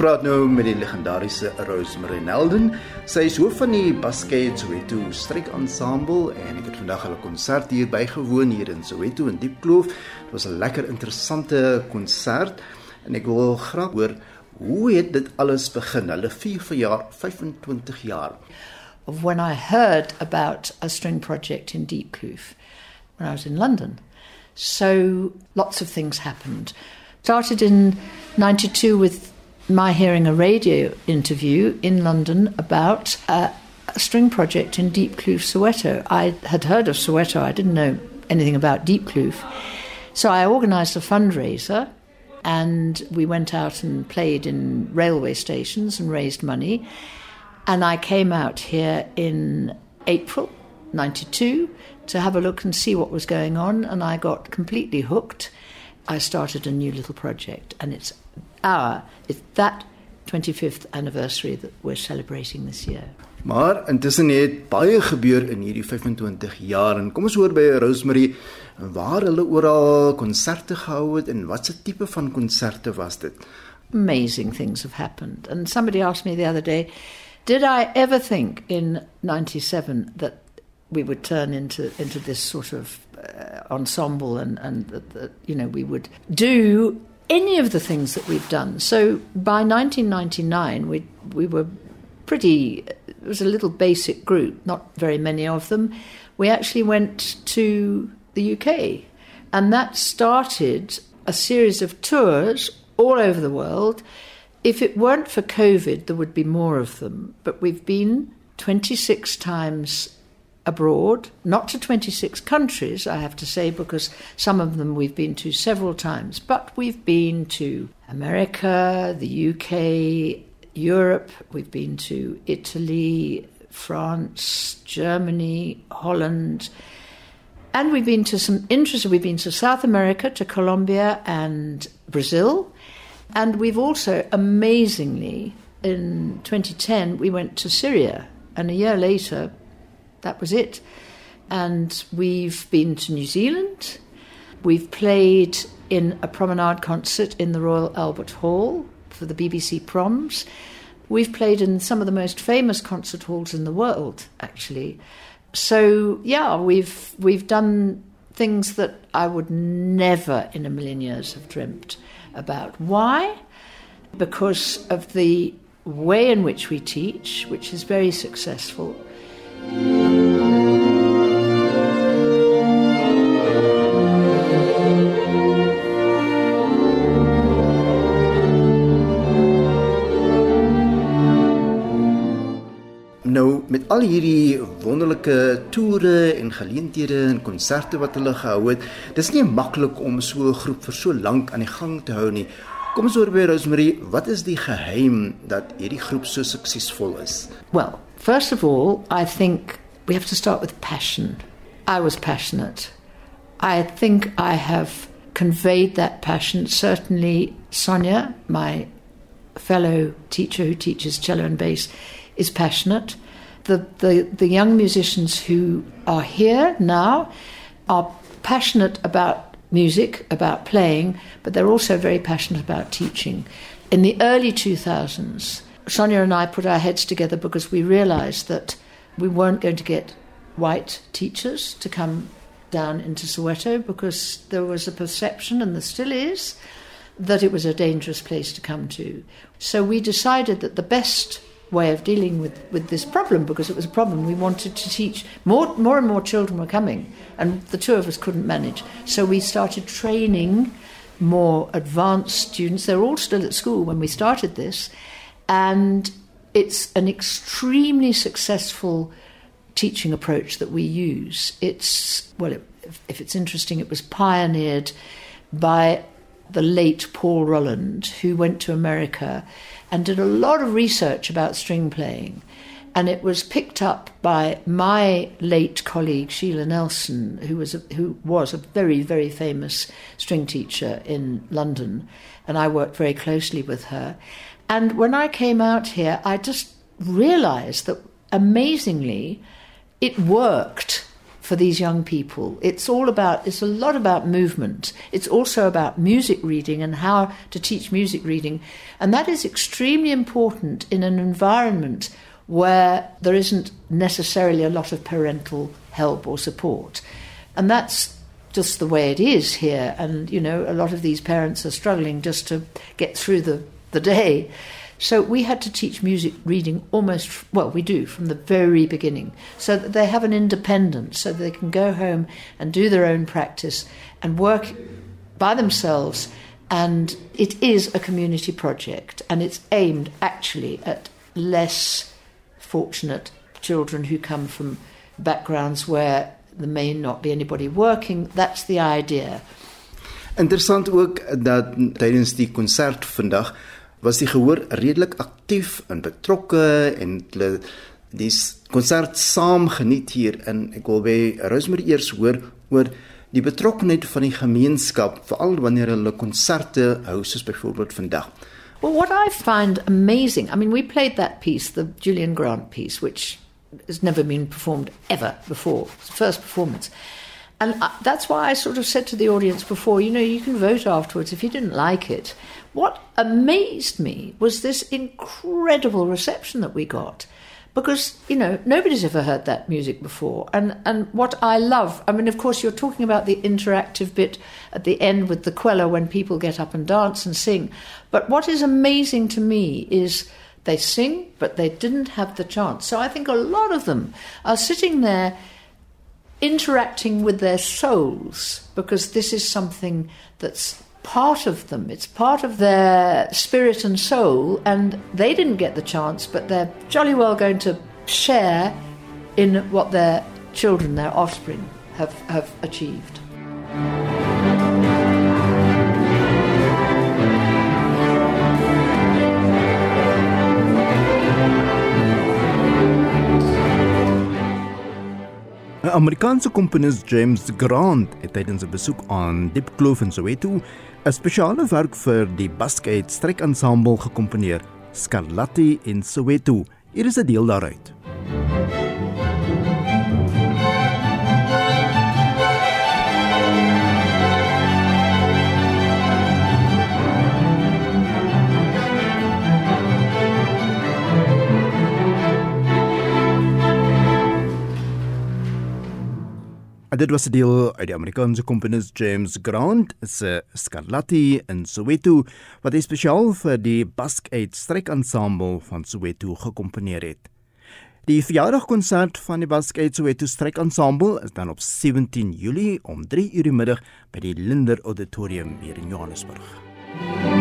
praat nou met die legendariese Rosemary Nelden. Sy is hoof van die Basket Soweto Stryk Ensemble en ek het vandag hulle konsert hier bygewoon hier in Soweto in Diepkloof. Dit was 'n lekker interessante konsert en ek wil graag hoor hoe het dit alles begin? Hulle vier vir jaar 25 jaar. When I heard about a string project in Diepkloof when I was in London. So lots of things happened. Started in 92 with my hearing a radio interview in London about a, a string project in Diepkloof, Soweto. I had heard of Soweto, I didn't know anything about Diepkloof. So I organised a fundraiser and we went out and played in railway stations and raised money. And I came out here in April 92 to have a look and see what was going on, and I got completely hooked. I started a new little project, and it's our, it's that 25th anniversary that we're celebrating this year. Maar intussen het baie gebeur in hierdie 25 jaar en kom ons hoor by Rosemary waar hulle oral konserte gehou het en watse tipe van konserte was dit? Amazing things have happened. And somebody asked me the other day, did I ever think in 97 that we would turn into into this sort of uh, ensemble and and that, that you know we would do any of the things that we've done. So by 1999 we we were pretty it was a little basic group, not very many of them. We actually went to the UK and that started a series of tours all over the world. If it weren't for COVID, there would be more of them. But we've been 26 times abroad, not to 26 countries, I have to say, because some of them we've been to several times, but we've been to America, the UK, Europe, we've been to Italy, France, Germany, Holland, and we've been to some interesting, we've been to South America, to Colombia and Brazil, and we've also amazingly, in 2010, we went to Syria, and a year later, that was it. And we've been to New Zealand. We've played in a promenade concert in the Royal Albert Hall for the BBC Proms. We've played in some of the most famous concert halls in the world, actually. So yeah, we've we've done things that I would never in a million years have dreamt about. Why? Because of the way in which we teach, which is very successful. Nou met al hierdie wonderlike toere en geleenthede en konserte wat hulle gehou het, dis nie maklik om so 'n groep vir so lank aan die gang te hou nie. Kom ons hoor by Rosemary, wat is die geheim dat hierdie groep so suksesvol is? Well, first of all, I think we have to start with passion. I was passionate. I think I have conveyed that passion. Certainly, Sonia, my fellow teacher who teaches cello and bass, is passionate. The, the, the young musicians who are here now are passionate about music, about playing, but they're also very passionate about teaching. In the early 2000s, Sonia and I put our heads together because we realized that we weren't going to get white teachers to come down into Soweto because there was a perception, and there still is, that it was a dangerous place to come to. So we decided that the best way of dealing with, with this problem, because it was a problem we wanted to teach, more, more and more children were coming, and the two of us couldn't manage. So we started training more advanced students. They were all still at school when we started this, and it's an extremely successful teaching approach that we use. It's, well, it, if it's interesting, it was pioneered by the late Paul Rolland, who went to America and did a lot of research about string playing. And it was picked up by my late colleague Sheila Nelson, who was a, who was a very very famous string teacher in London, and I worked very closely with her. And when I came out here, I just realised that amazingly, it worked for these young people. It's all about, it's a lot about movement. It's also about music reading and how to teach music reading. And that is extremely important in an environment where there isn't necessarily a lot of parental help or support. And that's just the way it is here. And, you know, a lot of these parents are struggling just to get through the, the day. So we had to teach music reading almost, well, we do from the very beginning, so that they have an independence, so that they can go home and do their own practice and work by themselves. And it is a community project, and it's aimed actually at less fortunate children who come from backgrounds where there may not be anybody working. That's the idea. Interessant ook dat tydens die konsert vandag was die gehoor redelik aktief en betrokke en hulle die konsert saam geniet hier in ek wil by Rosemary eers hoor oor die betrokkenheid van die gemeenskap veral wanneer hulle konserte hou soos byvoorbeeld vandag. Well what I find amazing I mean we played that piece the Julian Grant piece which has never been performed ever before it's the first performance. And that's why I sort of said to the audience before you know you can vote afterwards. If you didn't like it what amazed me was this incredible reception that we got. Because you know nobody's ever heard that music before. And and what i love i mean of course you're talking about the interactive bit at the end with the kwela when people get up and dance and sing. But what is amazing to me is they sing but they didn't have the chance. So i think a lot of them are sitting there interacting with their souls because this is something that's part of them. It's part of their spirit and soul, and they didn't get the chance, but they're jolly well going to share in what their children, their offspring, have, have achieved. Amerikaanse komponis James Grant het tydens 'n besoek aan Diepkloof in Soweto 'n spesiale werk vir die Basket Strykensemble gekomponeer, Scarlatti in Soweto. Hier is 'n deel daaruit. Dit was 'n deel uit die Amerikaanse komponis James Grant se Scarlatti in Soweto wat hy spesiaal vir die Basque Aid strykensemble van Soweto gekomponeer het. Die verjaardagkonsert van die Basque Aid Soweto strykensemble is dan op 17 Julie om 3:00 die middag by die Linder Auditorium hier in Johannesburg. MUZIEK